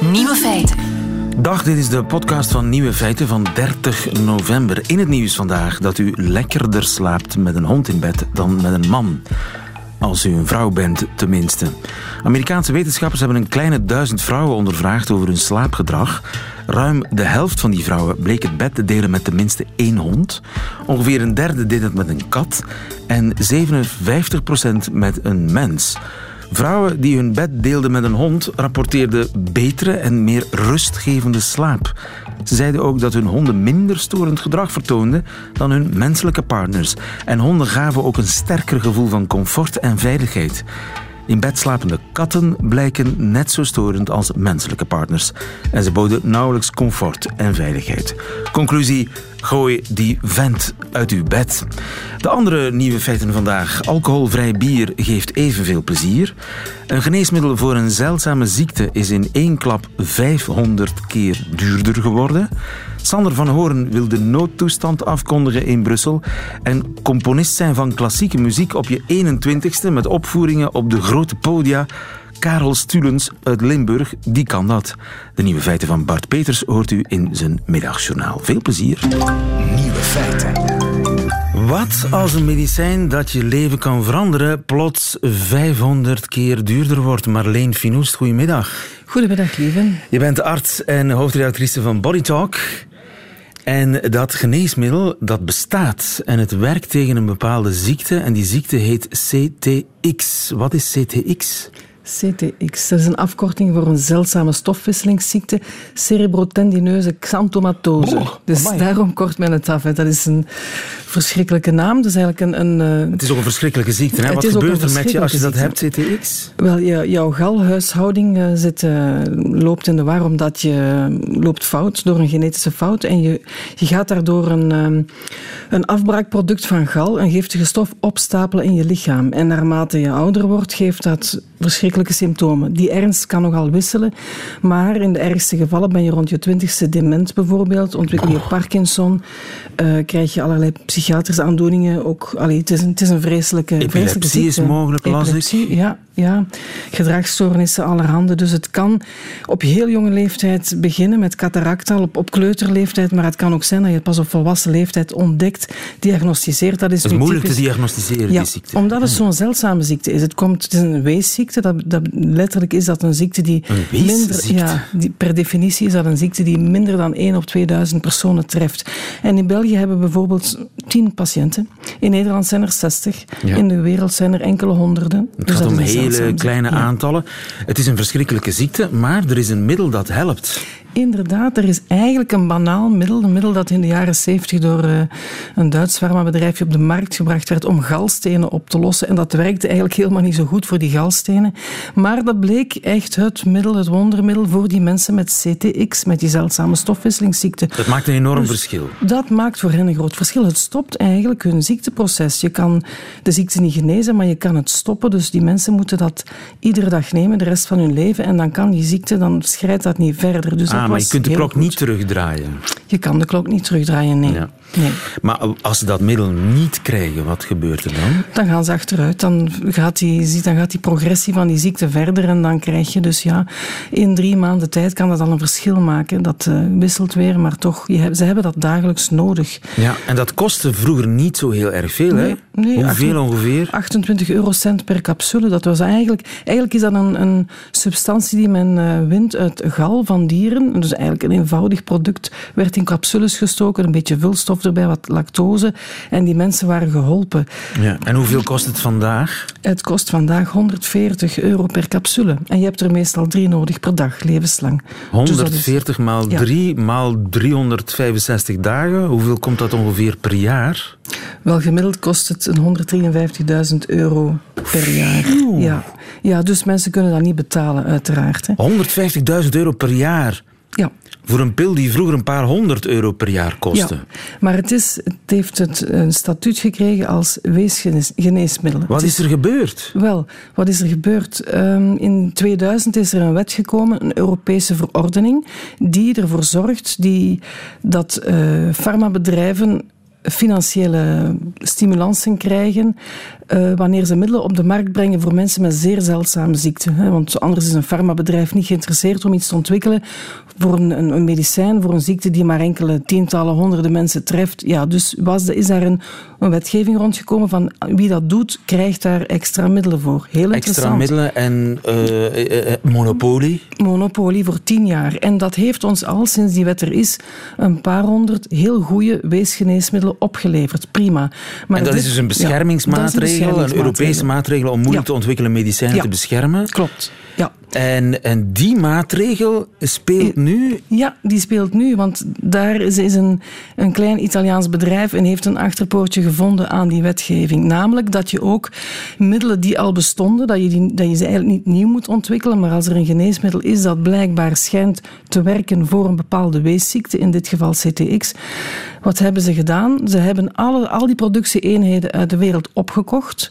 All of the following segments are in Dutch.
Nieuwe feiten. Dag, dit is de podcast van Nieuwe Feiten van 30 november. In het nieuws vandaag dat u lekkerder slaapt met een hond in bed dan met een man. Als u een vrouw bent, tenminste. Amerikaanse wetenschappers hebben een kleine duizend vrouwen ondervraagd over hun slaapgedrag. Ruim de helft van die vrouwen bleek het bed te delen met tenminste één hond. Ongeveer een derde deed het met een kat. En 57% met een mens. Vrouwen die hun bed deelden met een hond rapporteerden betere en meer rustgevende slaap. Ze zeiden ook dat hun honden minder storend gedrag vertoonden dan hun menselijke partners. En honden gaven ook een sterker gevoel van comfort en veiligheid. In bed slapende katten blijken net zo storend als menselijke partners. En ze boden nauwelijks comfort en veiligheid. Conclusie: gooi die vent uit uw bed. De andere nieuwe feiten vandaag. Alcoholvrij bier geeft evenveel plezier. Een geneesmiddel voor een zeldzame ziekte is in één klap 500 keer duurder geworden. Sander van Hoorn wil de noodtoestand afkondigen in Brussel. En componist zijn van klassieke muziek op je 21ste met opvoeringen op de grote podia. Karel Stulens uit Limburg, die kan dat. De nieuwe feiten van Bart Peters hoort u in zijn middagjournaal. Veel plezier. Nieuwe feiten. Wat als een medicijn dat je leven kan veranderen plots 500 keer duurder wordt? Marleen Finoest, goedemiddag. Goedemiddag, lieve. Je bent arts en hoofdredactrice van Body Talk. En dat geneesmiddel, dat bestaat en het werkt tegen een bepaalde ziekte en die ziekte heet CTX. Wat is CTX? CTX, dat is een afkorting voor een zeldzame stofwisselingsziekte, cerebrotendineuze xanthomatose. Dus amai. daarom kort men het af. Hè. Dat is een verschrikkelijke naam. Dat is eigenlijk een... een eh, Het is ook een verschrikkelijke ziekte. Hè? Wat gebeurt er met je als je dat hebt, CTX? Wel, je, jouw galhuishouding eh, zit, eh, loopt in de war omdat je loopt fout door een genetische fout en je, je gaat daardoor een, een afbraakproduct van gal, een giftige stof, opstapelen in je lichaam. En naarmate je ouder wordt, geeft dat verschrikkelijke symptomen. Die ernst kan nogal wisselen, maar in de ergste gevallen ben je rond je twintigste dement bijvoorbeeld, ontwikkel je Parkinson, eh, krijg je allerlei psychiatrische aandoeningen. Ook, allee, het, is een, het is een vreselijke, vreselijke Epilepsie is ziekte. mogelijk, las ik. Epilepsie, ja, ja. Gedragsstoornissen allerhande. Dus het kan op heel jonge leeftijd beginnen met cataracta, op, op kleuterleeftijd, maar het kan ook zijn dat je het pas op volwassen leeftijd ontdekt, diagnosticeert. Dat is, Het is moeilijk te diagnosticeren, ja, die ziekte. omdat het zo'n zeldzame ziekte is. Het, komt, het is een weesziekte. Dat, dat, letterlijk is dat een ziekte die Een minder... Ja, die, per definitie is dat een ziekte die minder dan 1 op 2000 personen treft. En in België hebben we bijvoorbeeld 10 patiënten. In Nederland zijn er 60. Ja. In de wereld zijn er enkele honderden. Het Dus gaat dat om hele kleine aantallen. Het is een verschrikkelijke ziekte, maar er is een middel dat helpt. Inderdaad, er is eigenlijk een banaal middel. Een middel dat in de jaren 70 door eh, een Duits farmabedrijfje op de markt gebracht werd om galstenen op te lossen. En dat werkte eigenlijk helemaal niet zo goed voor die galstenen. Maar dat bleek echt het middel, het wondermiddel voor die mensen met CTX, met die zeldzame stofwisselingsziekte. Dat maakt een enorm Dus verschil. Dat maakt voor hen een groot verschil. Het stopt eigenlijk hun ziekteproces. Je kan de ziekte niet genezen, maar je kan het stoppen. Dus die mensen moeten dat iedere dag nemen, de rest van hun leven. En dan kan die ziekte, dan schrijdt dat niet verder. Dus Ah, maar je kunt de klok goed. niet terugdraaien. Je kan de klok niet terugdraaien, nee. Ja. Nee. Maar als ze dat middel niet krijgen, wat gebeurt er dan? Dan gaan ze achteruit. Dan gaat, die, dan gaat die progressie van die ziekte verder. En dan krijg je dus ja, in drie maanden tijd kan dat al een verschil maken. Dat eh, wisselt weer, maar toch, je, ze hebben dat dagelijks nodig. Ja, en dat kostte vroeger niet zo heel erg veel, hè? Nee, nee, Hoeveel 28 ongeveer? 28 eurocent per capsule. Dat was eigenlijk, eigenlijk is dat een, een substantie die men eh, wint uit gal van dieren. Dus eigenlijk een eenvoudig product. Werd in capsules gestoken, een beetje vulstof erbij, wat lactose. En die mensen waren geholpen. Ja. En hoeveel kost het vandaag? Het kost vandaag 140 euro per capsule. En je hebt er meestal drie nodig per dag, levenslang. Dus dat is- 140 maal Ja. 3 maal 365 dagen. Hoeveel komt dat ongeveer per jaar? Wel, gemiddeld kost het een 153.000 euro per jaar. Ja. ja, dus mensen kunnen dat niet betalen, uiteraard. Hè. 150.000 euro per jaar. Ja. Voor een pil die vroeger een paar honderd euro per jaar kostte. Ja, maar het, is, het heeft het een statuut gekregen als weesgeneesmiddel. Wat is er gebeurd? Wel, wat is er gebeurd? Ehm, in 2000 is er een wet gekomen, een Europese verordening, die ervoor zorgt die, dat eh farmabedrijven financiële stimulansen krijgen uh, wanneer ze middelen op de markt brengen voor mensen met zeer zeldzame ziekten. Hè? Want anders is een farmabedrijf niet geïnteresseerd om iets te ontwikkelen voor een, een, een, medicijn, voor een ziekte die maar enkele tientallen, honderden mensen treft. Ja, dus was, is daar een, een wetgeving rondgekomen van wie dat doet, krijgt daar extra middelen voor. Heel extra middelen en uh, monopolie? Monopolie voor tien jaar. En dat heeft ons al, sinds die wet er is, een paar honderd heel goede weesgeneesmiddelen opgeleverd. Prima. Maar en dat is dus een beschermingsmaatregel, een, Europese maatregel om moeilijk te ontwikkelen medicijnen te beschermen? Klopt. Ja. En, die maatregel speelt nu? Ja, die speelt nu, want daar is, is een, een klein Italiaans bedrijf en heeft een achterpoortje gevonden aan die wetgeving. Namelijk dat je ook middelen die al bestonden, dat je, die, dat je ze eigenlijk niet nieuw moet ontwikkelen, maar als er een geneesmiddel is dat blijkbaar schijnt te werken voor een bepaalde weesziekte, in dit geval CTX, wat hebben ze gedaan? Ze hebben alle, al die productieeenheden uit de wereld opgekocht.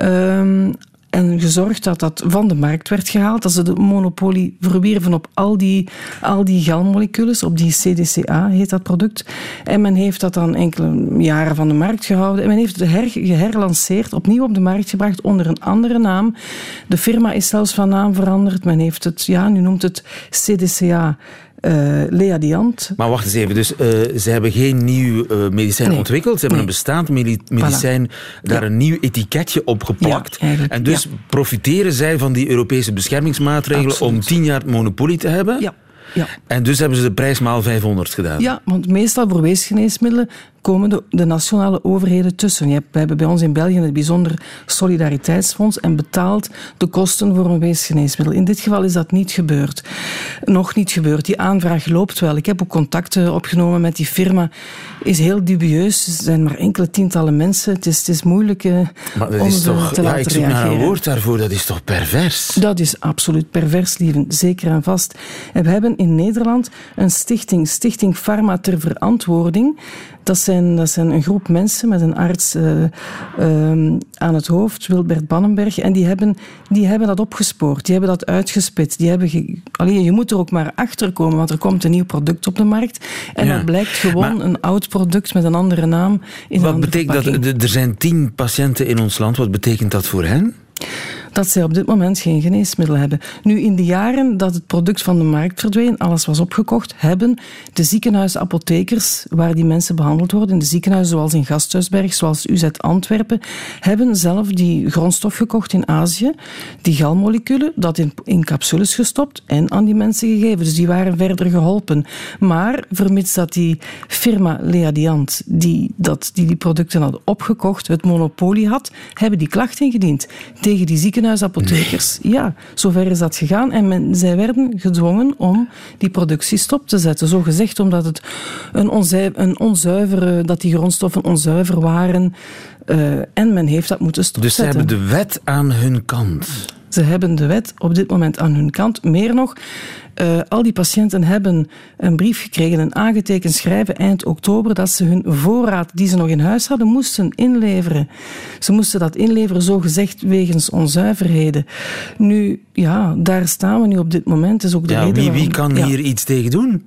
Um, en gezorgd dat dat van de markt werd gehaald. Dat ze de monopolie verwierven op al die, al die galmoleculen, op die CDCA heet dat product. En men heeft dat dan enkele jaren van de markt gehouden. En men heeft het her, opnieuw op de markt gebracht onder een andere naam. De firma is zelfs van naam veranderd. Men heeft het, ja, nu noemt het CDCA uh, Lea Diant. Maar wacht eens even, dus uh, ze hebben geen nieuw uh, medicijn nee. ontwikkeld. Ze hebben nee. een bestaand medicijn voilà. daar ja. een nieuw etiketje op geplakt. Ja, en dus ja. profiteren zij van die Europese beschermingsmaatregelen Absoluut. om tien jaar monopolie te hebben? Ja. Ja. En dus hebben ze de prijs maal 500 gedaan? Ja, want meestal voor weesgeneesmiddelen komen de, de, nationale overheden tussen. Je hebt, we hebben bij ons in België het bijzonder solidariteitsfonds en betaalt de kosten voor een weesgeneesmiddel. In dit geval is dat niet gebeurd. Nog niet gebeurd. Die aanvraag loopt wel. Ik heb ook contacten opgenomen met die firma. Is heel dubieus. Er zijn maar enkele tientallen mensen. Het is, het is moeilijk uh, maar dat om is toch, te ja, laten ik zoek reageren. naar een woord daarvoor. Dat is toch pervers? Dat is absoluut pervers, lieven. Zeker en vast. En we hebben in Nederland een stichting, Stichting Pharma ter Verantwoording. Dat zijn, dat zijn een groep mensen met een arts uh, uh, aan het hoofd, Wilbert Bannenberg. En die hebben, die hebben dat opgespoord, die hebben dat uitgespit. Die hebben ge... Allee, je moet er ook maar achter komen, want er komt een nieuw product op de markt. En Ja, dat blijkt gewoon maar- een oud product met een andere naam. In een Wat betekent dat? Er- Er zijn tien patiënten in ons land. Wat betekent dat voor hen? Dat zij op dit moment geen geneesmiddel hebben. Nu, in de jaren dat het product van de markt verdween, alles was opgekocht, hebben de ziekenhuisapothekers, waar die mensen behandeld worden, in de ziekenhuizen zoals in Gasthuisberg, zoals UZ Antwerpen, hebben zelf die grondstof gekocht in Azië, die galmoleculen, dat in, in capsules gestopt en aan die mensen gegeven. Dus die waren verder geholpen. Maar, vermits dat die firma Leadiant, die, dat, die die producten had opgekocht, het monopolie had, hebben die klacht ingediend tegen die ziekenhuisapothekers. Ja, zover is dat gegaan. En men, zij werden gedwongen om die productie stop te zetten. Zo gezegd omdat het een, onzui, een onzuivere, dat die grondstoffen onzuiver waren. Uh, en men heeft dat moeten Dus ze stopzetten. hebben de wet aan hun kant. Ze hebben de wet op dit moment aan hun kant. Meer nog, uh, al die patiënten hebben een brief gekregen, een aangetekend schrijven eind oktober, dat ze hun voorraad die ze nog in huis hadden, moesten inleveren. Ze moesten dat inleveren, zo gezegd, wegens onzuiverheden. Nu, ja, daar staan we nu op dit moment. Is ook de Ja, reden wie, wie kan ja. hier iets tegen doen?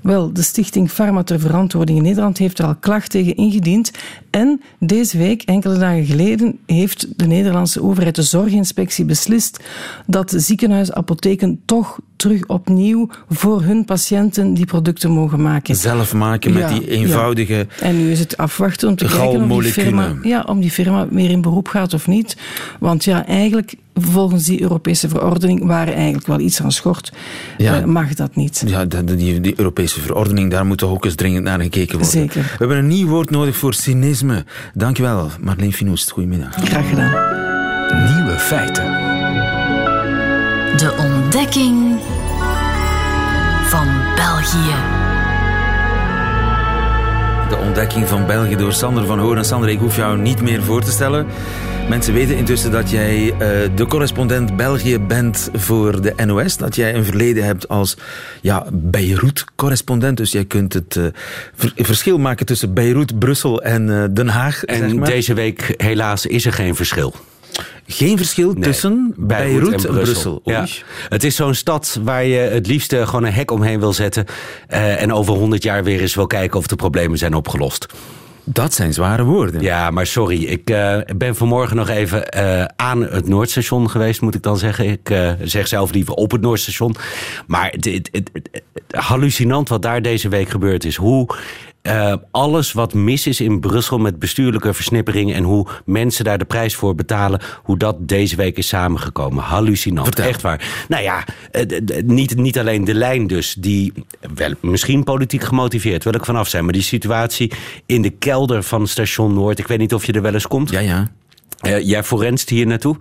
Wel, de Stichting Pharma ter Verantwoording in Nederland heeft er al klacht tegen ingediend. En deze week, enkele dagen geleden, heeft de Nederlandse overheid, de Zorginspectie, beslist dat ziekenhuisapotheken toch terug opnieuw voor hun patiënten die producten mogen maken. Zelf maken met Ja, die eenvoudige... En nu is het afwachten om te kijken of die, firma, ja, om die firma weer in beroep gaat of niet. Want ja, eigenlijk, volgens die Europese verordening, waar eigenlijk wel iets aan schort, Ja. eh, mag dat niet. Ja, die, die, die Europese verordening, daar moet toch ook eens dringend naar gekeken worden. Zeker. We hebben een nieuw woord nodig voor cynisme. Dankjewel, Marleen Finoest. Goedemiddag. Graag gedaan. Nieuwe feiten. De ontdekking België. De ontdekking van België door Sander van Hoorn. Sander, ik hoef jou niet meer voor te stellen. Mensen weten intussen dat jij eh, de correspondent België bent voor de NOS. Dat jij een verleden hebt als ja, Beirut-correspondent. Dus jij kunt het eh, ver- verschil maken tussen Beirut, Brussel en eh, Den Haag. En zeg maar. deze week helaas is er geen verschil. Geen verschil Nee. tussen Beirut, en Brussel. Ja. Het is zo'n stad waar je het liefste gewoon een hek omheen wil zetten. eh, en over honderd jaar weer eens wil kijken of de problemen zijn opgelost. Dat zijn zware woorden. Ja, maar sorry. Ik uh, ben vanmorgen nog even uh, aan het Noordstation geweest, moet ik dan zeggen. Ik uh, zeg zelf liever op het Noordstation. Maar het, het, het, hallucinant wat daar deze week gebeurd is. Hoe uh, alles wat mis is in Brussel met bestuurlijke versnippering en hoe mensen daar de prijs voor betalen, hoe dat deze week is samengekomen. Hallucinant. Vertel. Echt waar. Nou ja, uh, niet, niet alleen de lijn dus, die wel, misschien politiek gemotiveerd, wil ik vanaf zijn, maar die situatie in de kelder van station Noord, ik weet niet of je er wel eens komt. Ja, ja. Uh, jij forenst hier naartoe?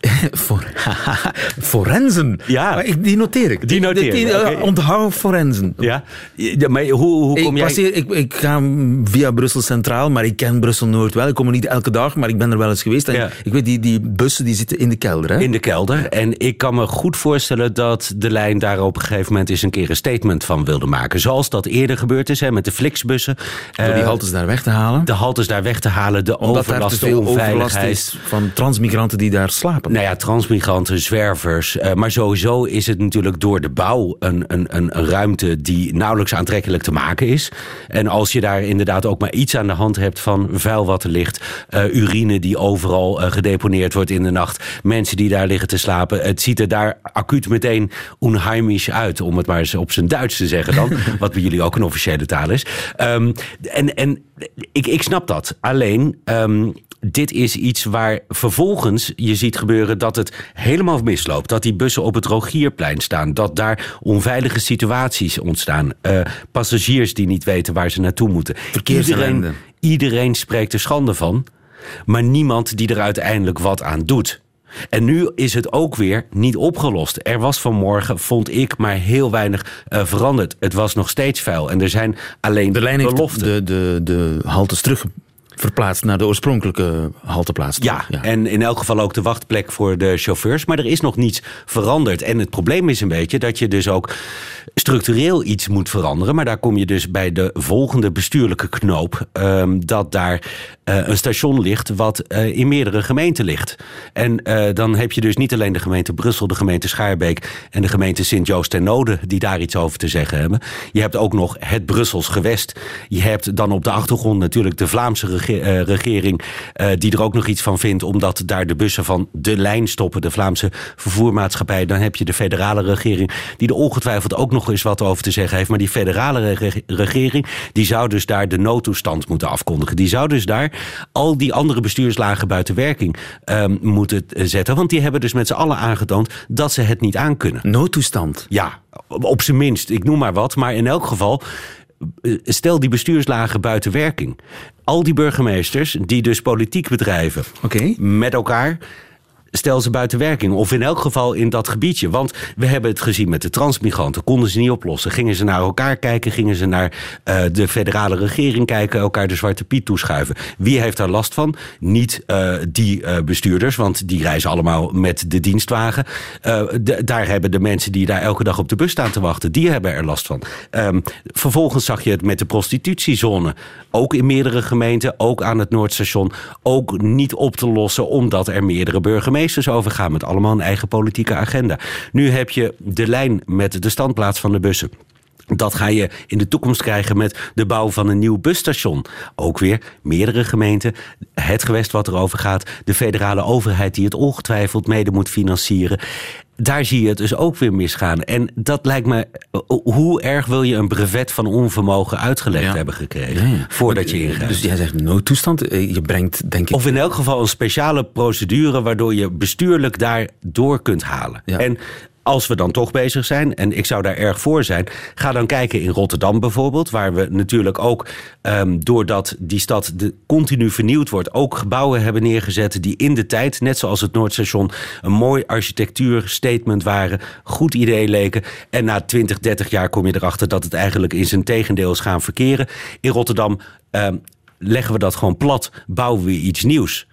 For, forensen. Ja. Ik, die noteer ik. Die noteer die, okay. Onthoud forensen. Ja. ja maar hoe, hoe kom ik jij... Ik, ik ga via Brussel Centraal, maar ik ken Brussel Noord wel. Ik kom er niet elke dag, maar ik ben er wel eens geweest. En Ja. ik weet, die, die bussen die zitten in de kelder. Hè? In de kelder. En ik kan me goed voorstellen dat de lijn daar op een gegeven moment eens een keer een statement van wilde maken. Zoals dat eerder gebeurd is hè, met de Flixbussen. Door die Eh, haltes daar weg te halen. de haltes daar weg te halen, de Omdat daar te overlast, veel overlast is van transmigranten die daar slapen. Nou ja, transmigranten, zwervers. Uh, maar sowieso is het natuurlijk door de bouw een, een, een, ruimte die nauwelijks aantrekkelijk te maken is. En als je daar inderdaad ook maar iets aan de hand hebt van vuil wat er ligt, uh, urine die overal uh, gedeponeerd wordt in de nacht, mensen die daar liggen te slapen. Het ziet er daar acuut meteen onheimisch uit, om het maar eens op zijn Duits te zeggen dan. wat bij jullie ook een officiële taal is. Um, en en ik, ik snap dat. Alleen. Um, dit is iets waar vervolgens je ziet gebeuren dat het helemaal misloopt. Dat die bussen op het Rogierplein staan. Dat daar onveilige situaties ontstaan. Uh, passagiers die niet weten waar ze naartoe moeten. Iedereen, iedereen spreekt er schande van. Maar niemand die er uiteindelijk wat aan doet. En nu is het ook weer niet opgelost. Er was vanmorgen, vond ik, maar heel weinig uh, veranderd. Het was nog steeds vuil. En er zijn alleen de lijn beloften. De, de, de haltes terug verplaatst naar de oorspronkelijke halteplaats. Ja, ja, en in elk geval ook de wachtplek voor de chauffeurs. Maar er is nog niets veranderd. En het probleem is een beetje dat je dus ook structureel iets moet veranderen. Maar daar kom je dus bij de volgende bestuurlijke knoop. Um, dat daar uh, een station ligt wat uh, in meerdere gemeenten ligt. En uh, dan heb je dus niet alleen de gemeente Brussel, de gemeente Schaarbeek en de gemeente Sint-Joost en Node die daar iets over te zeggen hebben. Je hebt ook nog het Brussels gewest. Je hebt dan op de achtergrond natuurlijk de Vlaamse rege uh, regering uh, die er ook nog iets van vindt omdat daar de bussen van de lijn stoppen, de Vlaamse vervoermaatschappij. Dan heb je de federale regering die er ongetwijfeld ook nog eens wat over te zeggen heeft. Maar die federale re regering die zou dus daar de noodtoestand moeten afkondigen. Die zou dus daar al die andere bestuurslagen buiten werking um, moeten zetten. Want die hebben dus met z'n allen aangetoond dat ze het niet aankunnen. Noodtoestand? Ja, op zijn minst. Ik noem maar wat. Maar in elk geval, stel die bestuurslagen buiten werking. Al die burgemeesters die dus politiek bedrijven okay. met elkaar stel ze buiten werking. Of in elk geval in dat gebiedje. Want we hebben het gezien met de transmigranten. Konden ze niet oplossen. Gingen ze naar elkaar kijken. Gingen ze naar uh, de federale regering kijken. Elkaar de zwarte piet toeschuiven. Wie heeft daar last van? Niet uh, die uh, bestuurders. Want die reizen allemaal met de dienstwagen. Daar hebben de mensen die daar elke dag op de bus staan te wachten. Die hebben er last van. Um, vervolgens zag je het met de prostitutiezone. Ook in meerdere gemeenten. Ook aan het Noordstation. Ook niet op te lossen. Omdat er meerdere burgemeesters overgaan met allemaal een eigen politieke agenda. Nu heb je de lijn met de standplaats van de bussen. Dat ga je in de toekomst krijgen met de bouw van een nieuw busstation. Ook weer meerdere gemeenten, het gewest wat erover gaat, de federale overheid die het ongetwijfeld mede moet financieren. Daar zie je het dus ook weer misgaan. En dat lijkt me. Hoe erg wil je een brevet van onvermogen uitgelegd ja. hebben gekregen? Ja, ja. Voordat je ingaat. Dus jij zegt noodtoestand. Je brengt, denk ik. Of in elk geval een speciale procedure. waardoor je bestuurlijk daar door kunt halen. En als we dan toch bezig zijn, en ik zou daar erg voor zijn, ga dan kijken in Rotterdam bijvoorbeeld, waar we natuurlijk ook, um, doordat die stad continu vernieuwd wordt, ook gebouwen hebben neergezet die in de tijd, net zoals het Noordstation, een mooi architectuurstatement waren, goed idee leken. En na 20, 30 jaar kom je erachter dat het eigenlijk in zijn tegendeel is gaan verkeren. In Rotterdam um, leggen we dat gewoon plat, bouwen we iets nieuws.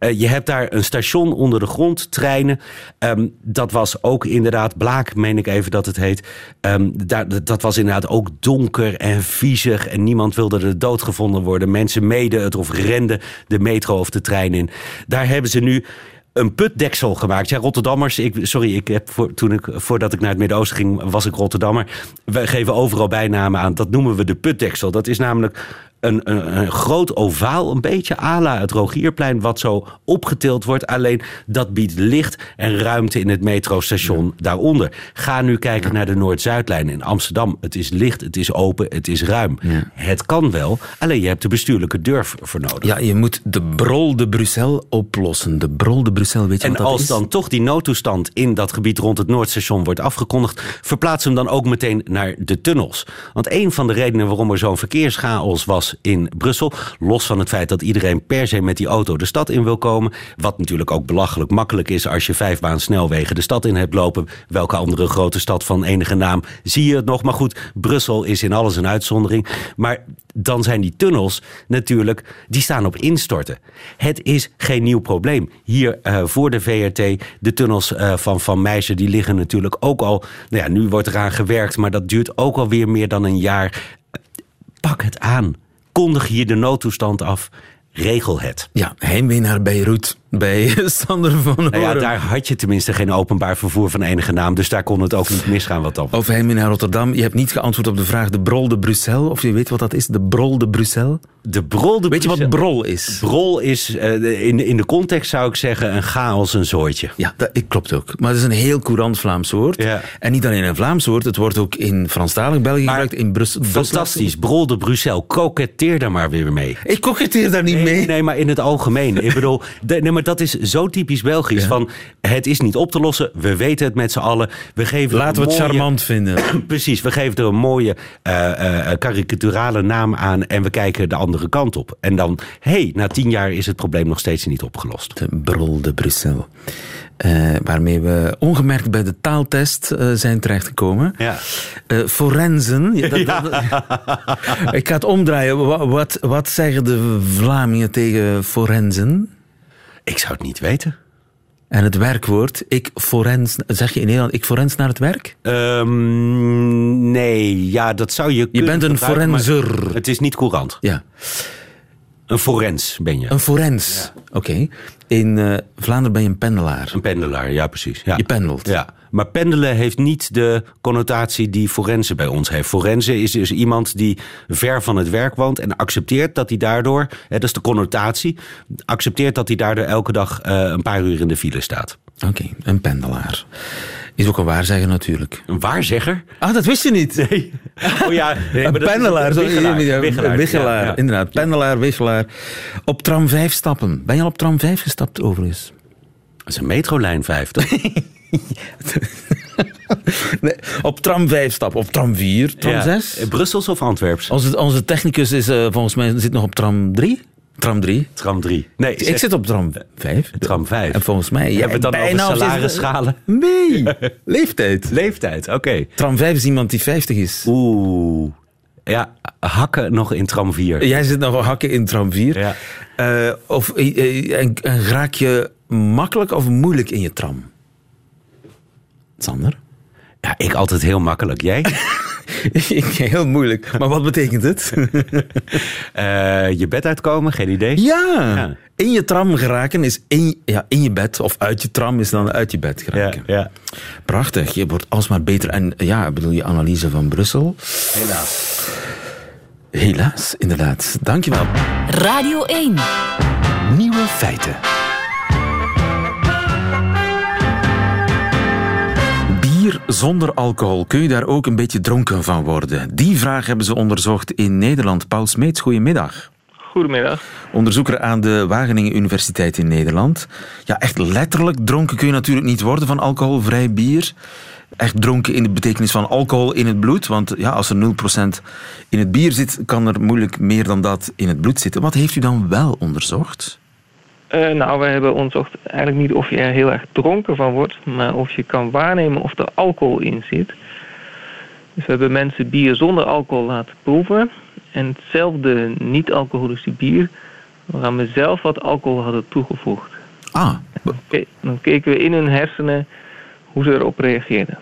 Uh, je hebt daar een station onder de grond, treinen. Um, dat was ook inderdaad, Blaak meen ik even dat het heet. Um, daar, dat was inderdaad ook donker en viezig. En niemand wilde er doodgevonden worden. Mensen meden het of renden de metro of de trein in. Daar hebben ze nu een putdeksel gemaakt. Ja, Rotterdammers, ik, sorry, ik heb voor, toen ik, voordat ik naar het Midden-Oosten ging, was ik Rotterdammer. Wij geven overal bijnamen aan. Dat noemen we de putdeksel. Dat is namelijk een, een, een groot ovaal, een beetje à la het Rogierplein, wat zo opgetild wordt. Alleen dat biedt licht en ruimte in het metrostation daaronder. Ga nu kijken naar de Noord-Zuidlijn in Amsterdam. Het is licht, het is open, het is ruim. Ja. Het kan wel, alleen je hebt de bestuurlijke durf voor nodig. Ja, je moet de brol de Bruxelles oplossen. De brol de Bruxelles, weet je En wat dat als is? dan toch die noodtoestand in dat gebied rond het Noordstation wordt afgekondigd, verplaats hem dan ook meteen naar de tunnels. Want een van de redenen waarom er zo'n verkeerschaos was in Brussel, los van het feit dat iedereen per se met die auto de stad in wil komen, wat natuurlijk ook belachelijk makkelijk is als je vijfbaan snelwegen de stad in hebt lopen. Welke andere grote stad van enige naam zie je het nog? Maar goed, Brussel is in alles een uitzondering. Maar dan zijn die tunnels natuurlijk, die staan op instorten. Het is geen nieuw probleem. Hier eh, voor de VRT, de tunnels eh, van Van Meijsen, die liggen natuurlijk ook al... Nou ja, nu wordt eraan gewerkt, maar dat duurt ook alweer meer dan een jaar. Pak het aan. Kondig hier de noodtoestand af. Regel het. Ja, heimwee naar Beirut bij Sander van Horen. Nou ja, daar had je tenminste geen openbaar vervoer van enige naam. Dus daar kon het ook niet misgaan wat dat Of heimwee naar Rotterdam. Je hebt niet geantwoord op de vraag de brol de Bruxelles. Of je weet wat dat is, de brol de Bruxelles. De brol de Weet je wat brol is? Brol is, eh, in, in de context zou ik zeggen, een chaos, een zooitje. Ja, dat ik- klopt ook. Maar het is een heel courant Vlaams woord. Ja. En niet alleen een Vlaams woord, het wordt ook in Franstalig België Maar gebruikt. In Brussel. Fantastisch. Brol de Bruxelles. Koketteer daar maar weer mee. Ik koketteer daar niet Nee, mee. nee, maar in het algemeen. Ik bedoel, de- nee, maar dat is zo typisch Belgisch. Van, het is niet op te lossen. We weten het met z'n allen. We geven Laten we het mooie- charmant vinden. Precies, we geven er een mooie eh, eh, karikaturale naam aan en we kijken de andere kant op. En dan, hé, hey, na tien jaar is het probleem nog steeds niet opgelost. De brol de. Eh, waarmee we ongemerkt bij de taaltest eh, zijn terechtgekomen. Ja. Eh, forensen. Ja, dat- dat- ik ga het omdraaien. Wat, wat, wat zeggen de Vlamingen tegen forensen? Ik zou het niet weten. En het werkwoord, ik forens, zeg je in Nederland, ik forens naar het werk? Ehm, nee, ja, dat zou je kunnen bent een forenser. Het is niet courant. Ja, Een forens ben je. een forens. Oké. In eh, Vlaanderen ben je een pendelaar. Een pendelaar, ja precies. Ja. Je pendelt. Ja, maar pendelen heeft niet de connotatie die forense bij ons heeft. Forense is dus iemand die ver van het werk woont en accepteert dat hij daardoor, hè, dat is de connotatie, accepteert dat hij daardoor elke dag eh, een paar uur in de file staat. Oké, een pendelaar. Is ook een waarzegger natuurlijk. Een waarzegger? Ah, dat wist je niet. Nee. Oh ja, nee, een pendelaar, ja, ja, ja. inderdaad. Pendelaar, wichelaar. Op tram 5 stappen. Ben je al op tram 5 gestapt overigens? Dat is een metrolijn 5, toch? Nee, op tram 5 stappen. Op tram 4, tram Ja. 6. Brussels of Antwerps? Onze, onze technicus is eh, volgens mij zit nog op tram 3. Tram 3. Tram 3. Nee, Ik zit op tram 5. Tram 5. En volgens mij... Hebben we dan bijna over salarisschalen? Nee, leeftijd. Leeftijd, oké. Tram 5 is iemand die 50 is. Oeh. Ja, hakken nog in tram 4. Jij zit nog hakken in tram 4. Ja. Eh, of eh, eh, en, en raak je makkelijk of moeilijk in je tram? Sander? Ja, ik altijd heel makkelijk. Jij? Ik- Heel moeilijk. Maar wat betekent het? Eh, je bed uitkomen, geen idee. ja. Ja. In je tram geraken is in, ja, in je bed. Of uit je tram is dan uit je bed Ja, geraken. ja. Prachtig. Je wordt alsmaar beter. En ja, ik bedoel, je analyse van Brussel. Helaas. Helaas, inderdaad. Dankjewel. Radio 1. Nieuwe feiten. Bier zonder alcohol, kun je daar ook een beetje dronken van worden? Die vraag hebben ze onderzocht in Nederland. Paul Smeets, goedemiddag. Goedemiddag. Onderzoeker aan de Wageningen Universiteit in Nederland. Ja, echt letterlijk dronken kun je natuurlijk niet worden van alcoholvrij bier. Echt dronken in de betekenis van alcohol in het bloed. Want ja, als er 0% in het bier zit, kan er moeilijk meer dan dat in het bloed zitten. Wat heeft u dan wel onderzocht? Eh, nou, we hebben onderzocht eigenlijk niet of je er heel erg dronken van wordt, maar of je kan waarnemen of er alcohol in zit. Dus we hebben mensen bier zonder alcohol laten proeven. En hetzelfde niet-alcoholische bier, waaraan we zelf wat alcohol hadden toegevoegd. Ah, Oké, Dan keken we in hun hersenen hoe ze erop reageerden.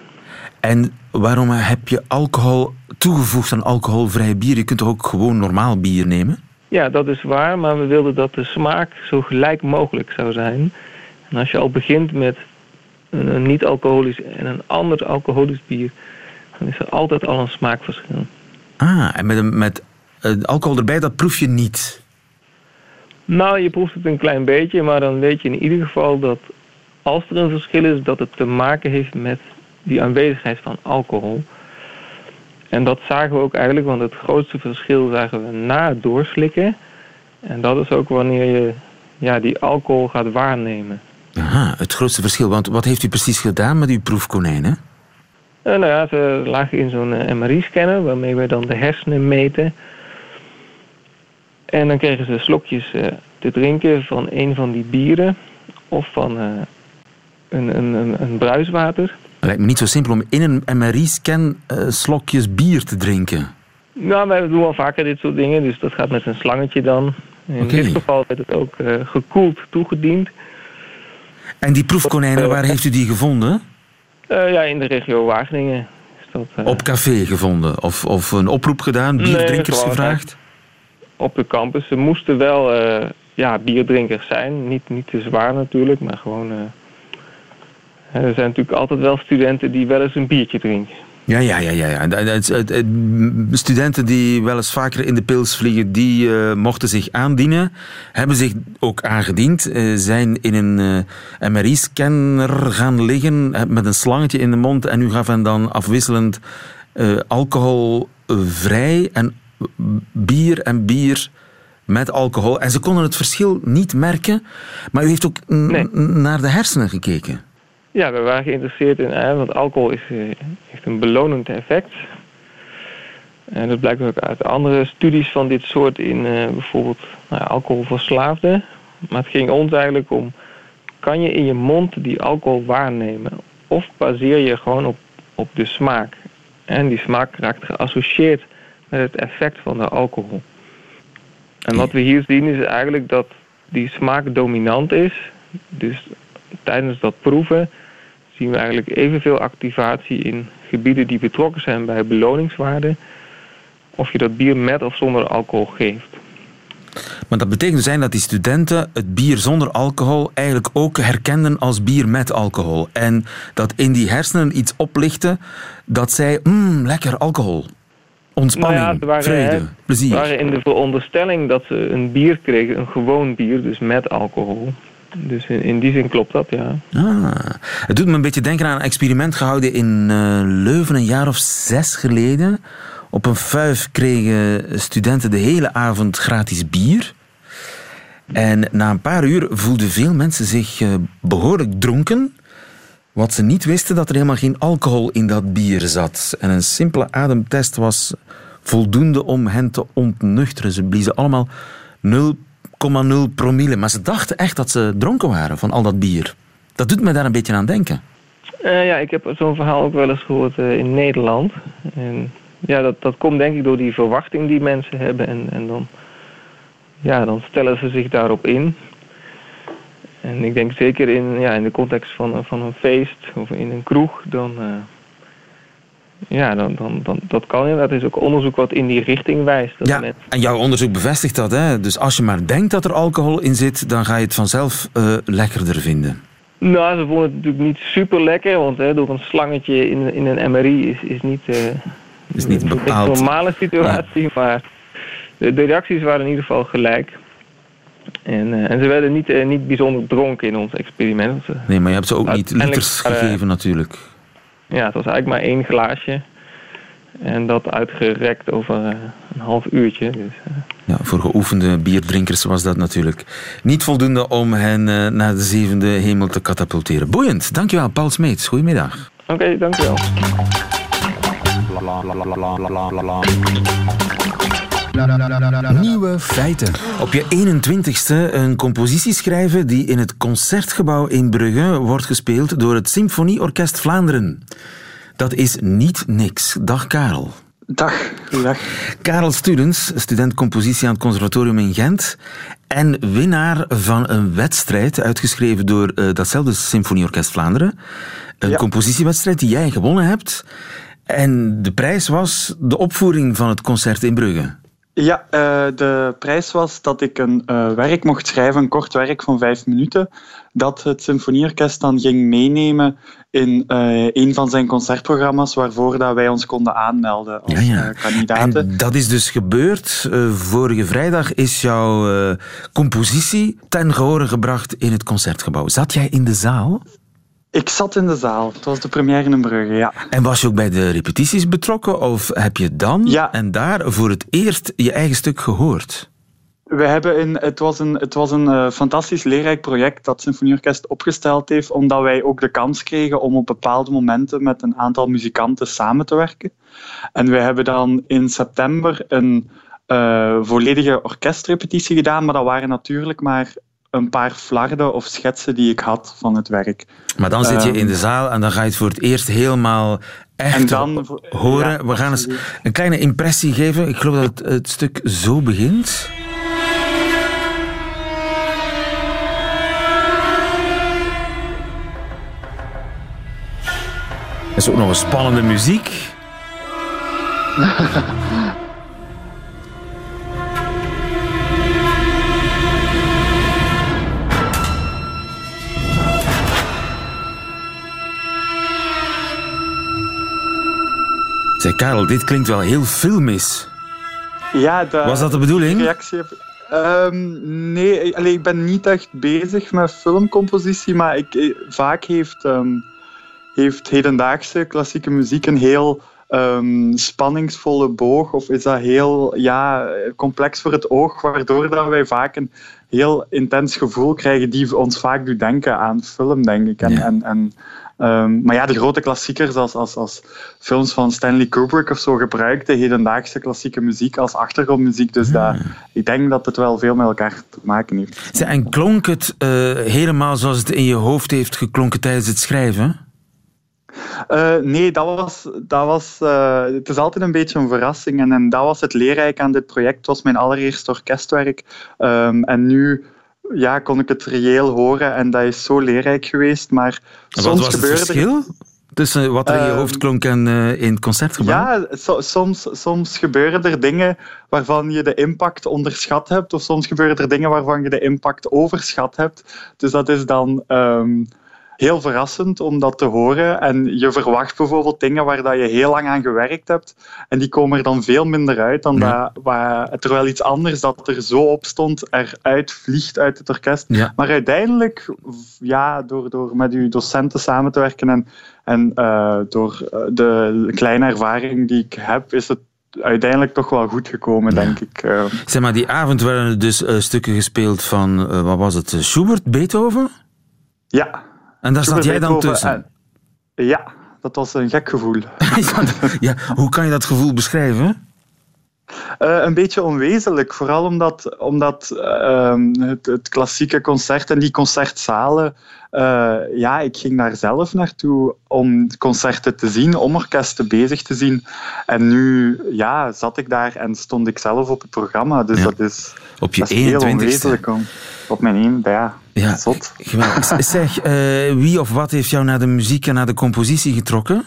en waarom heb je alcohol toegevoegd aan alcoholvrij bier? Je kunt toch ook gewoon normaal bier nemen? Ja, dat is waar, maar we wilden dat de smaak zo gelijk mogelijk zou zijn. En als je al begint met een, niet-alcoholisch en een ander alcoholisch bier, dan is er altijd al een smaakverschil. Ah, en met, een- met eh, alcohol erbij, dat proef je niet. Nou, je proeft het een klein beetje, maar dan weet je in ieder geval dat als er een verschil is, dat het te maken heeft met die aanwezigheid van alcohol. En dat zagen we ook eigenlijk, want het grootste verschil zagen we na het doorslikken. En dat is ook wanneer je ja, die alcohol gaat waarnemen. Aha, het grootste verschil. Want wat heeft u precies gedaan met uw proefkonijnen? Uh, nou ja, ze lagen in zo'n uh, MRI-scanner waarmee we dan de hersenen meten. En dan kregen ze slokjes uh, te drinken van een van die bieren of van een, een, een, een bruiswater. Het lijkt me niet zo simpel om in een MRI-scan slokjes bier te drinken. Nou, wij doen wel vaker dit soort dingen, dus dat gaat met een slangetje dan. In dit geval werd het ook gekoeld toegediend. En die proefkonijnen, waar heeft u die gevonden? Uh, ja, in de regio Wageningen. Is dat, uh... Op café gevonden? Of, of een oproep gedaan? Bierdrinkers nee, gevraagd? Op de campus. Ze moesten wel ja, bierdrinkers zijn. Niet, niet te zwaar natuurlijk, maar gewoon... er zijn natuurlijk altijd wel studenten die wel eens een biertje drinken. Ja, ja, ja, ja. ja. Studenten die wel eens vaker in de pils vliegen, die uh, mochten zich aandienen. Hebben zich ook aangediend. Uh, zijn in een uh, MRI-scanner gaan liggen met een slangetje in de mond. En u gaf hen dan afwisselend alcoholvrij en bier en bier met alcohol. En ze konden het verschil niet merken. Maar u heeft ook nee. naar de hersenen gekeken. Ja, we waren geïnteresseerd in, hè, want alcohol is, heeft een belonend effect. En dat blijkt ook uit andere studies van dit soort in uh, bijvoorbeeld nou alcoholverslaafden. Maar het ging ons eigenlijk om, kan je in je mond die alcohol waarnemen? Of baseer je gewoon op, op de smaak? En die smaak raakt geassocieerd met het effect van de alcohol. En wat we hier zien is eigenlijk dat die smaak dominant is. Dus tijdens dat proeven zien we eigenlijk evenveel activatie in gebieden die betrokken zijn bij beloningswaarde. Of je dat bier met of zonder alcohol geeft. Maar dat betekent zijn dat die studenten het bier zonder alcohol eigenlijk ook herkenden als bier met alcohol. En dat in die hersenen iets oplichtte dat zei, mmm, lekker alcohol. Ontspanning, nou ja, waren, vrede, hè, plezier. Ze waren in de veronderstelling dat ze een bier kregen, een gewoon bier, dus met alcohol. Dus in, die zin klopt dat, ja. Ah, het doet me een beetje denken aan een experiment gehouden in uh, Leuven een jaar of zes geleden. Op een fuif kregen studenten de hele avond gratis bier. En na een paar uur voelden veel mensen zich uh, behoorlijk dronken. Wat ze niet wisten, dat er helemaal geen alcohol in dat bier zat. En een simpele ademtest was voldoende om hen te ontnuchteren. Ze bliezen allemaal 0 0,0 promille. Maar ze dachten echt dat ze dronken waren van al dat bier. Dat doet me daar een beetje aan denken. Uh, ja, ik heb zo'n verhaal ook wel eens gehoord uh, in Nederland. En ja, dat, dat komt denk ik door die verwachting die mensen hebben. En, en dan, ja, dan stellen ze zich daarop in. En ik denk zeker in, ja, in de context van, van een feest of in een kroeg, dan... ja, dan, dan, dan, dat kan inderdaad. Er is ook onderzoek wat in die richting wijst. Dat ja, en jouw onderzoek bevestigt dat. Hè? Dus als je maar denkt dat er alcohol in zit, dan ga je het vanzelf uh, lekkerder vinden. Nou, ze vonden het natuurlijk niet super lekker, want hè, door een slangetje in, in een MRI is, is niet, uh, is niet een normale situatie. Ja. Maar de, de, reacties waren in ieder geval gelijk. En, uh, en ze werden niet, niet bijzonder dronken in ons experiment. Nee, maar je hebt ze ook niet liters gegeven natuurlijk. Ja, het was eigenlijk maar één glaasje. En dat uitgerekt over uh, een half uurtje. Dus, uh. Ja, voor geoefende bierdrinkers was dat natuurlijk niet voldoende om hen uh, naar de zevende hemel te katapulteren. Boeiend. Dankjewel, Paul Smeets. Goedemiddag. Oké, okay, dankjewel. Nieuwe feiten. Op je 21ste een compositie schrijven die in het Concertgebouw in Brugge wordt gespeeld door het Symfonieorkest Vlaanderen. Dat is niet niks. Dag Karel. Dag, goedendag. Karel Studens, student compositie aan het Conservatorium in Gent en winnaar van een wedstrijd uitgeschreven door uh, datzelfde Symfonieorkest Vlaanderen. Een ja. compositiewedstrijd die jij gewonnen hebt. En de prijs was de opvoering van het concert in Brugge. Ja, uh, de prijs was dat ik een uh, werk mocht schrijven, een kort werk van vijf minuten, dat het symfonieorkest dan ging meenemen in uh, een van zijn concertprogramma's, waarvoor dat wij ons konden aanmelden als ja, ja. kandidaten. En dat is dus gebeurd. vorige vrijdag is jouw compositie ten gehore gebracht in het concertgebouw. Zat jij in de zaal? Ik zat in de zaal. Het was de première in Brugge, ja. En was je ook bij de repetities betrokken? Of heb je dan ja. en daar voor het eerst je eigen stuk gehoord? We hebben in, het was een, het was een uh, fantastisch leerrijk project dat Symfonieorkest opgesteld heeft, omdat wij ook de kans kregen om op bepaalde momenten met een aantal muzikanten samen te werken. En we hebben dan in september een uh, volledige orkestrepetitie gedaan, maar dat waren natuurlijk maar een paar flarden of schetsen die ik had van het werk. Maar dan zit je in de ehm, zaal en dan ga je het voor het eerst helemaal echt dan, horen. We gaan eens een kleine impressie geven. Ik geloof dat het, het stuk zo begint. Er is ook nog een spannende muziek. Zeg Karel, dit klinkt wel heel filmisch. Ja, Was dat de bedoeling? Reactie heb, um, nee, allee, ik ben niet echt bezig met filmcompositie, maar ik, eh, vaak heeft, um, heeft hedendaagse klassieke muziek een heel um, spanningsvolle boog, of is dat heel ja, complex voor het oog, waardoor dat wij vaak een heel intens gevoel krijgen die ons vaak doet denken aan film, denk ik. En, Ja. en, en, ehm, maar ja, de grote klassiekers als, als, als films van Stanley Kubrick of zo gebruikten hedendaagse klassieke muziek als achtergrondmuziek. Dus dat, ik denk dat het wel veel met elkaar te maken heeft. En klonk het eh, helemaal zoals het in je hoofd heeft geklonken tijdens het schrijven? Eh, nee, dat was, dat was, eh, het is altijd een beetje een verrassing. En, en dat was het leerrijk aan dit project. Het was mijn allereerste orkestwerk. Ehm, en nu ja, kon ik het reëel horen en dat is zo leerrijk geweest. Maar Wat soms was het gebeurde er- verschil tussen wat er in je Ehm, hoofd klonk en eh, in het concertgebouw? Ja, so- soms, soms gebeuren er dingen waarvan je de impact onderschat hebt, of soms gebeuren er dingen waarvan je de impact overschat hebt. Dus dat is dan ehm, heel verrassend om dat te horen. En je verwacht bijvoorbeeld dingen waar dat je heel lang aan gewerkt hebt, en die komen er dan veel minder uit dan Ja. dat, waar, terwijl iets anders dat er zo op stond eruit vliegt uit het orkest. Ja. Maar uiteindelijk, ja, door, door met uw docenten samen te werken en, en eh, door eh, de kleine ervaring die ik heb, is het uiteindelijk toch wel goed gekomen, denk ik. eh. Zeg maar, die avond werden er dus stukken gespeeld van, wat was het, Schubert, Beethoven? ja. En daar zat jij dan tussen? en- ja, dat was een gek gevoel. ja, hoe kan je dat gevoel beschrijven? Eh, een beetje onwezenlijk, vooral omdat, omdat ehm, het, het klassieke concert en die concertzalen, eh, ja, ik ging daar zelf naartoe om concerten te zien, om orkesten bezig te zien. En nu ja, zat ik daar en stond ik zelf op het programma. Dus Ja. dat is, Op je dat is heel 21ste. onwezenlijk. Om, op mijn één, ja, Ja, zot. geweldig. Zeg, eh, wie of wat heeft jou naar de muziek en naar de compositie getrokken?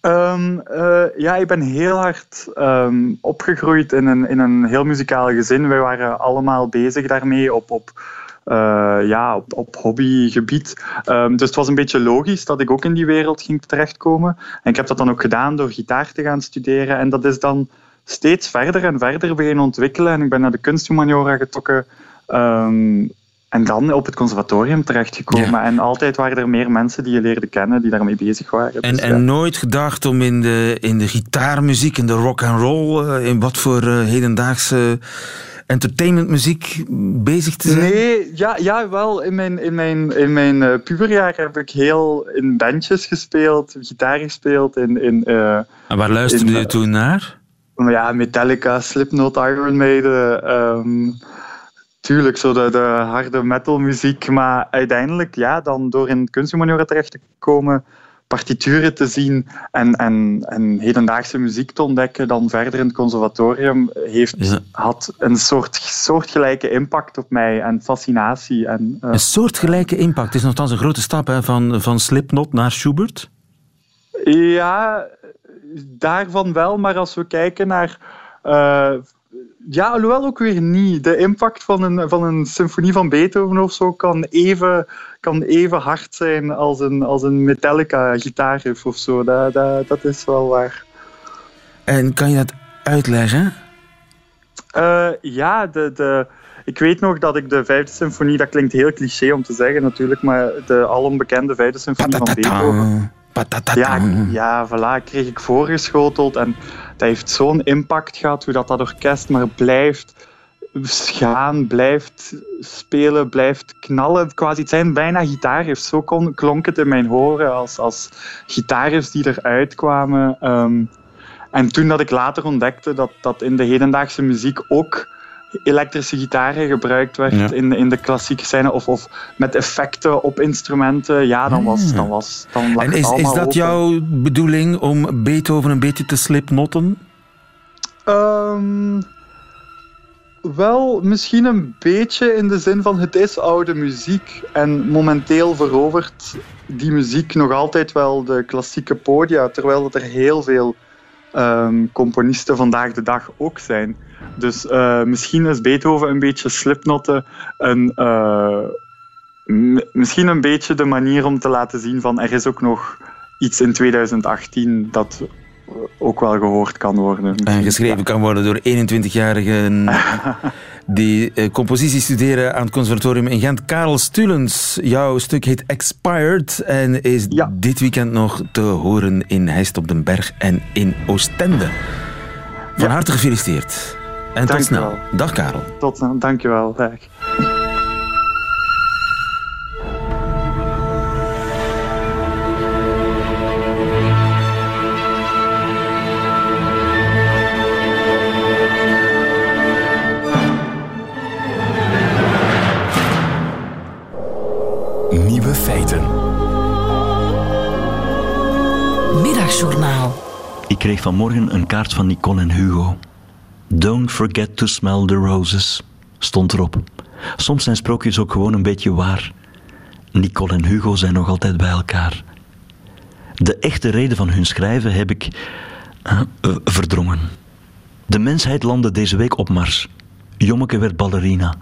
Ehm, eh, ja, ik ben heel hard ehm, opgegroeid in een, in een heel muzikaal gezin. Wij waren allemaal bezig daarmee op, op, eh, ja, op, op hobbygebied. Ehm, dus het was een beetje logisch dat ik ook in die wereld ging terechtkomen. En ik heb dat dan ook gedaan door gitaar te gaan studeren. En dat is dan steeds verder en verder beginnen ontwikkelen. En ik ben naar de kunsthumaniora getrokken. ehm, en dan op het conservatorium terechtgekomen. Ja. En altijd waren er meer mensen die je leerde kennen, die daarmee bezig waren. En, Dus ja. en nooit gedacht om in de, in de gitaarmuziek, in de rock and roll, eh, in wat voor eh, hedendaagse entertainmentmuziek bezig te zijn? Nee, ja, ja wel. In mijn, in mijn, in mijn eh, puberjaar heb ik heel in bandjes gespeeld, gitaar gespeeld, in, in En waar luisterde in, je toen naar? ja, Metallica, Slipknot, Iron Maiden. ehm, tuurlijk, zo de, de harde metal muziek. Maar uiteindelijk, ja, dan door in kunsthumaniora terecht te komen, partituren te zien en, en, en hedendaagse muziek te ontdekken, dan verder in het conservatorium, heeft, Ja. had een soort, soortgelijke impact op mij en fascinatie. En, eh, Een soortgelijke impact. Het is nogthans een grote stap hè, van, van Slipknot naar Schubert. Ja, daarvan wel. Maar als we kijken naar eh, ja, alhoewel ook weer niet. De impact van een, van een symfonie van Beethoven of zo kan even, kan even hard zijn als een, als een Metallica gitaarriff of zo. Dat, dat, dat is wel waar. En kan je dat uitleggen? Uh, ja, de, de, ik weet nog dat ik de vijfde symfonie, dat klinkt heel cliché om te zeggen natuurlijk, maar de alombekende vijfde symfonie van Beethoven. Ja, ja, voilà, kreeg ik voorgeschoteld en dat heeft zo'n impact gehad hoe dat, dat orkest maar blijft gaan, blijft spelen, blijft knallen. Quasi, het zijn bijna gitaarriffs. Zo klonk het in mijn horen als, als gitaarriffs die eruit kwamen. Um, en toen dat ik later ontdekte dat, dat in de hedendaagse muziek ook elektrische gitaren gebruikt werd in, in de klassieke scène of, of met effecten op instrumenten, ja, dan was, dan was dan En is, is dat jouw bedoeling om Beethoven een beetje te slipnotten? Um, wel, misschien een beetje in de zin van het is oude muziek en momenteel verovert die muziek nog altijd wel de klassieke podia, terwijl er heel veel um, componisten vandaag de dag ook zijn. Dus uh, misschien is Beethoven een beetje slipnotten een, uh, misschien een beetje de manier om te laten zien van er is ook nog iets in 2018 dat ook wel gehoord kan worden. En geschreven kan worden door 21-jarigen die eh, compositie studeren aan het conservatorium in Gent. Karel Stulens, jouw stuk heet Expired en is dit weekend nog te horen in Heist op den Berg en in Oostende. Van harte gefeliciteerd. En tot snel. Dag Karel. Tot snel, dankjewel. Dag. Middagjournaal. Ik kreeg vanmorgen een kaart van Nicole en Hugo. Don't forget to smell the roses, stond erop. Soms zijn sprookjes ook gewoon een beetje waar. Nicole en Hugo zijn nog altijd bij elkaar. De echte reden van hun schrijven heb ik uh, verdrongen. De mensheid landde deze week op Mars. Jommeke werd ballerina.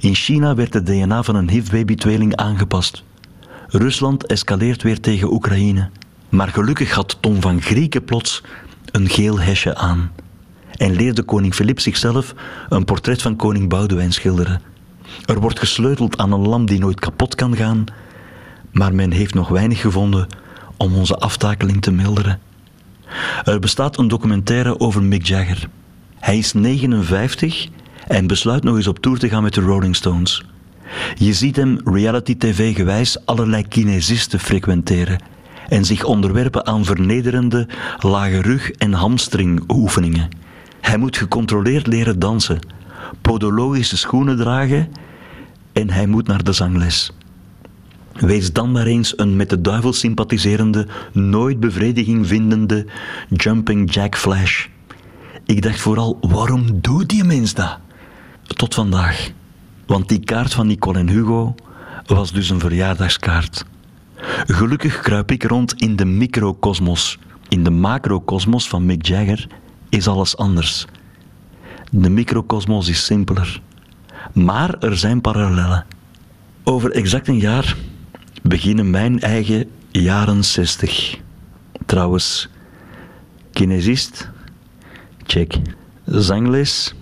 In China werd het DNA van een HIV-baby-tweeling aangepast. Rusland escaleert weer tegen Oekraïne. Maar gelukkig had Tom van Grieken plots een geel hesje aan. En leerde koning Filip zichzelf een portret van koning Boudewijn schilderen. Er wordt gesleuteld aan een lamp die nooit kapot kan gaan, maar men heeft nog weinig gevonden om onze aftakeling te milderen. Er bestaat een documentaire over Mick Jagger. Hij is 59 en besluit nog eens op tour te gaan met de Rolling Stones. Je ziet hem reality-tv gewijs allerlei kinesisten frequenteren en zich onderwerpen aan vernederende lage rug- en hamstringoefeningen. Hij moet gecontroleerd leren dansen, podologische schoenen dragen en hij moet naar de zangles. Wees dan maar eens een met de duivel sympathiserende, nooit bevrediging vindende jumping jack flash. Ik dacht vooral, waarom doet die mens dat? Tot vandaag. Want die kaart van Nicole en Hugo was dus een verjaardagskaart. Gelukkig kruip ik rond in de microcosmos. In de macrocosmos van Mick Jagger is alles anders. De microcosmos is simpeler. Maar er zijn parallellen. Over exact een jaar beginnen mijn eigen jaren 60. Trouwens, kinesist? Check. Zangles?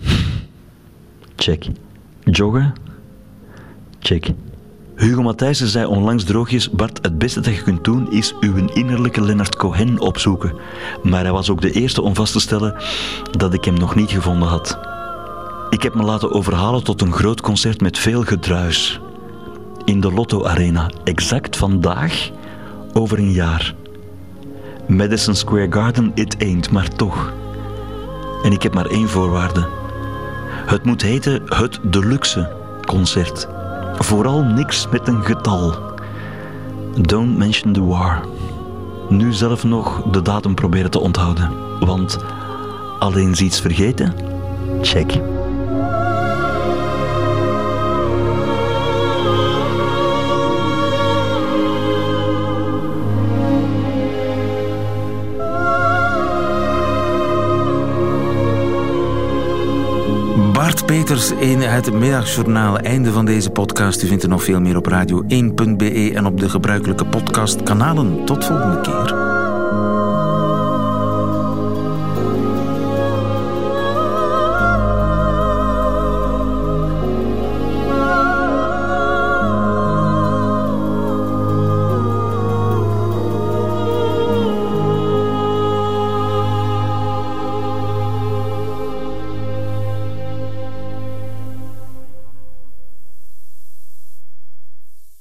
Check. Joggen? Check. Hugo Matthijssen zei onlangs droogjes: Bart, het beste dat je kunt doen is uw innerlijke Leonard Cohen opzoeken. Maar hij was ook de eerste om vast te stellen dat ik hem nog niet gevonden had. Ik heb me laten overhalen tot een groot concert met veel gedruis. In de Lotto Arena, exact vandaag, over een jaar. Madison Square Garden, it ain't, maar toch. En ik heb maar één voorwaarde. Het moet heten het Deluxe concert. Vooral niks met een getal. Don't mention the war. Nu zelf nog de datum proberen te onthouden. Want alleen iets vergeten? Check. Peters in het middagjournaal. Einde van deze podcast. U vindt er nog veel meer op radio1.be en op de gebruikelijke podcastkanalen. Tot volgende keer.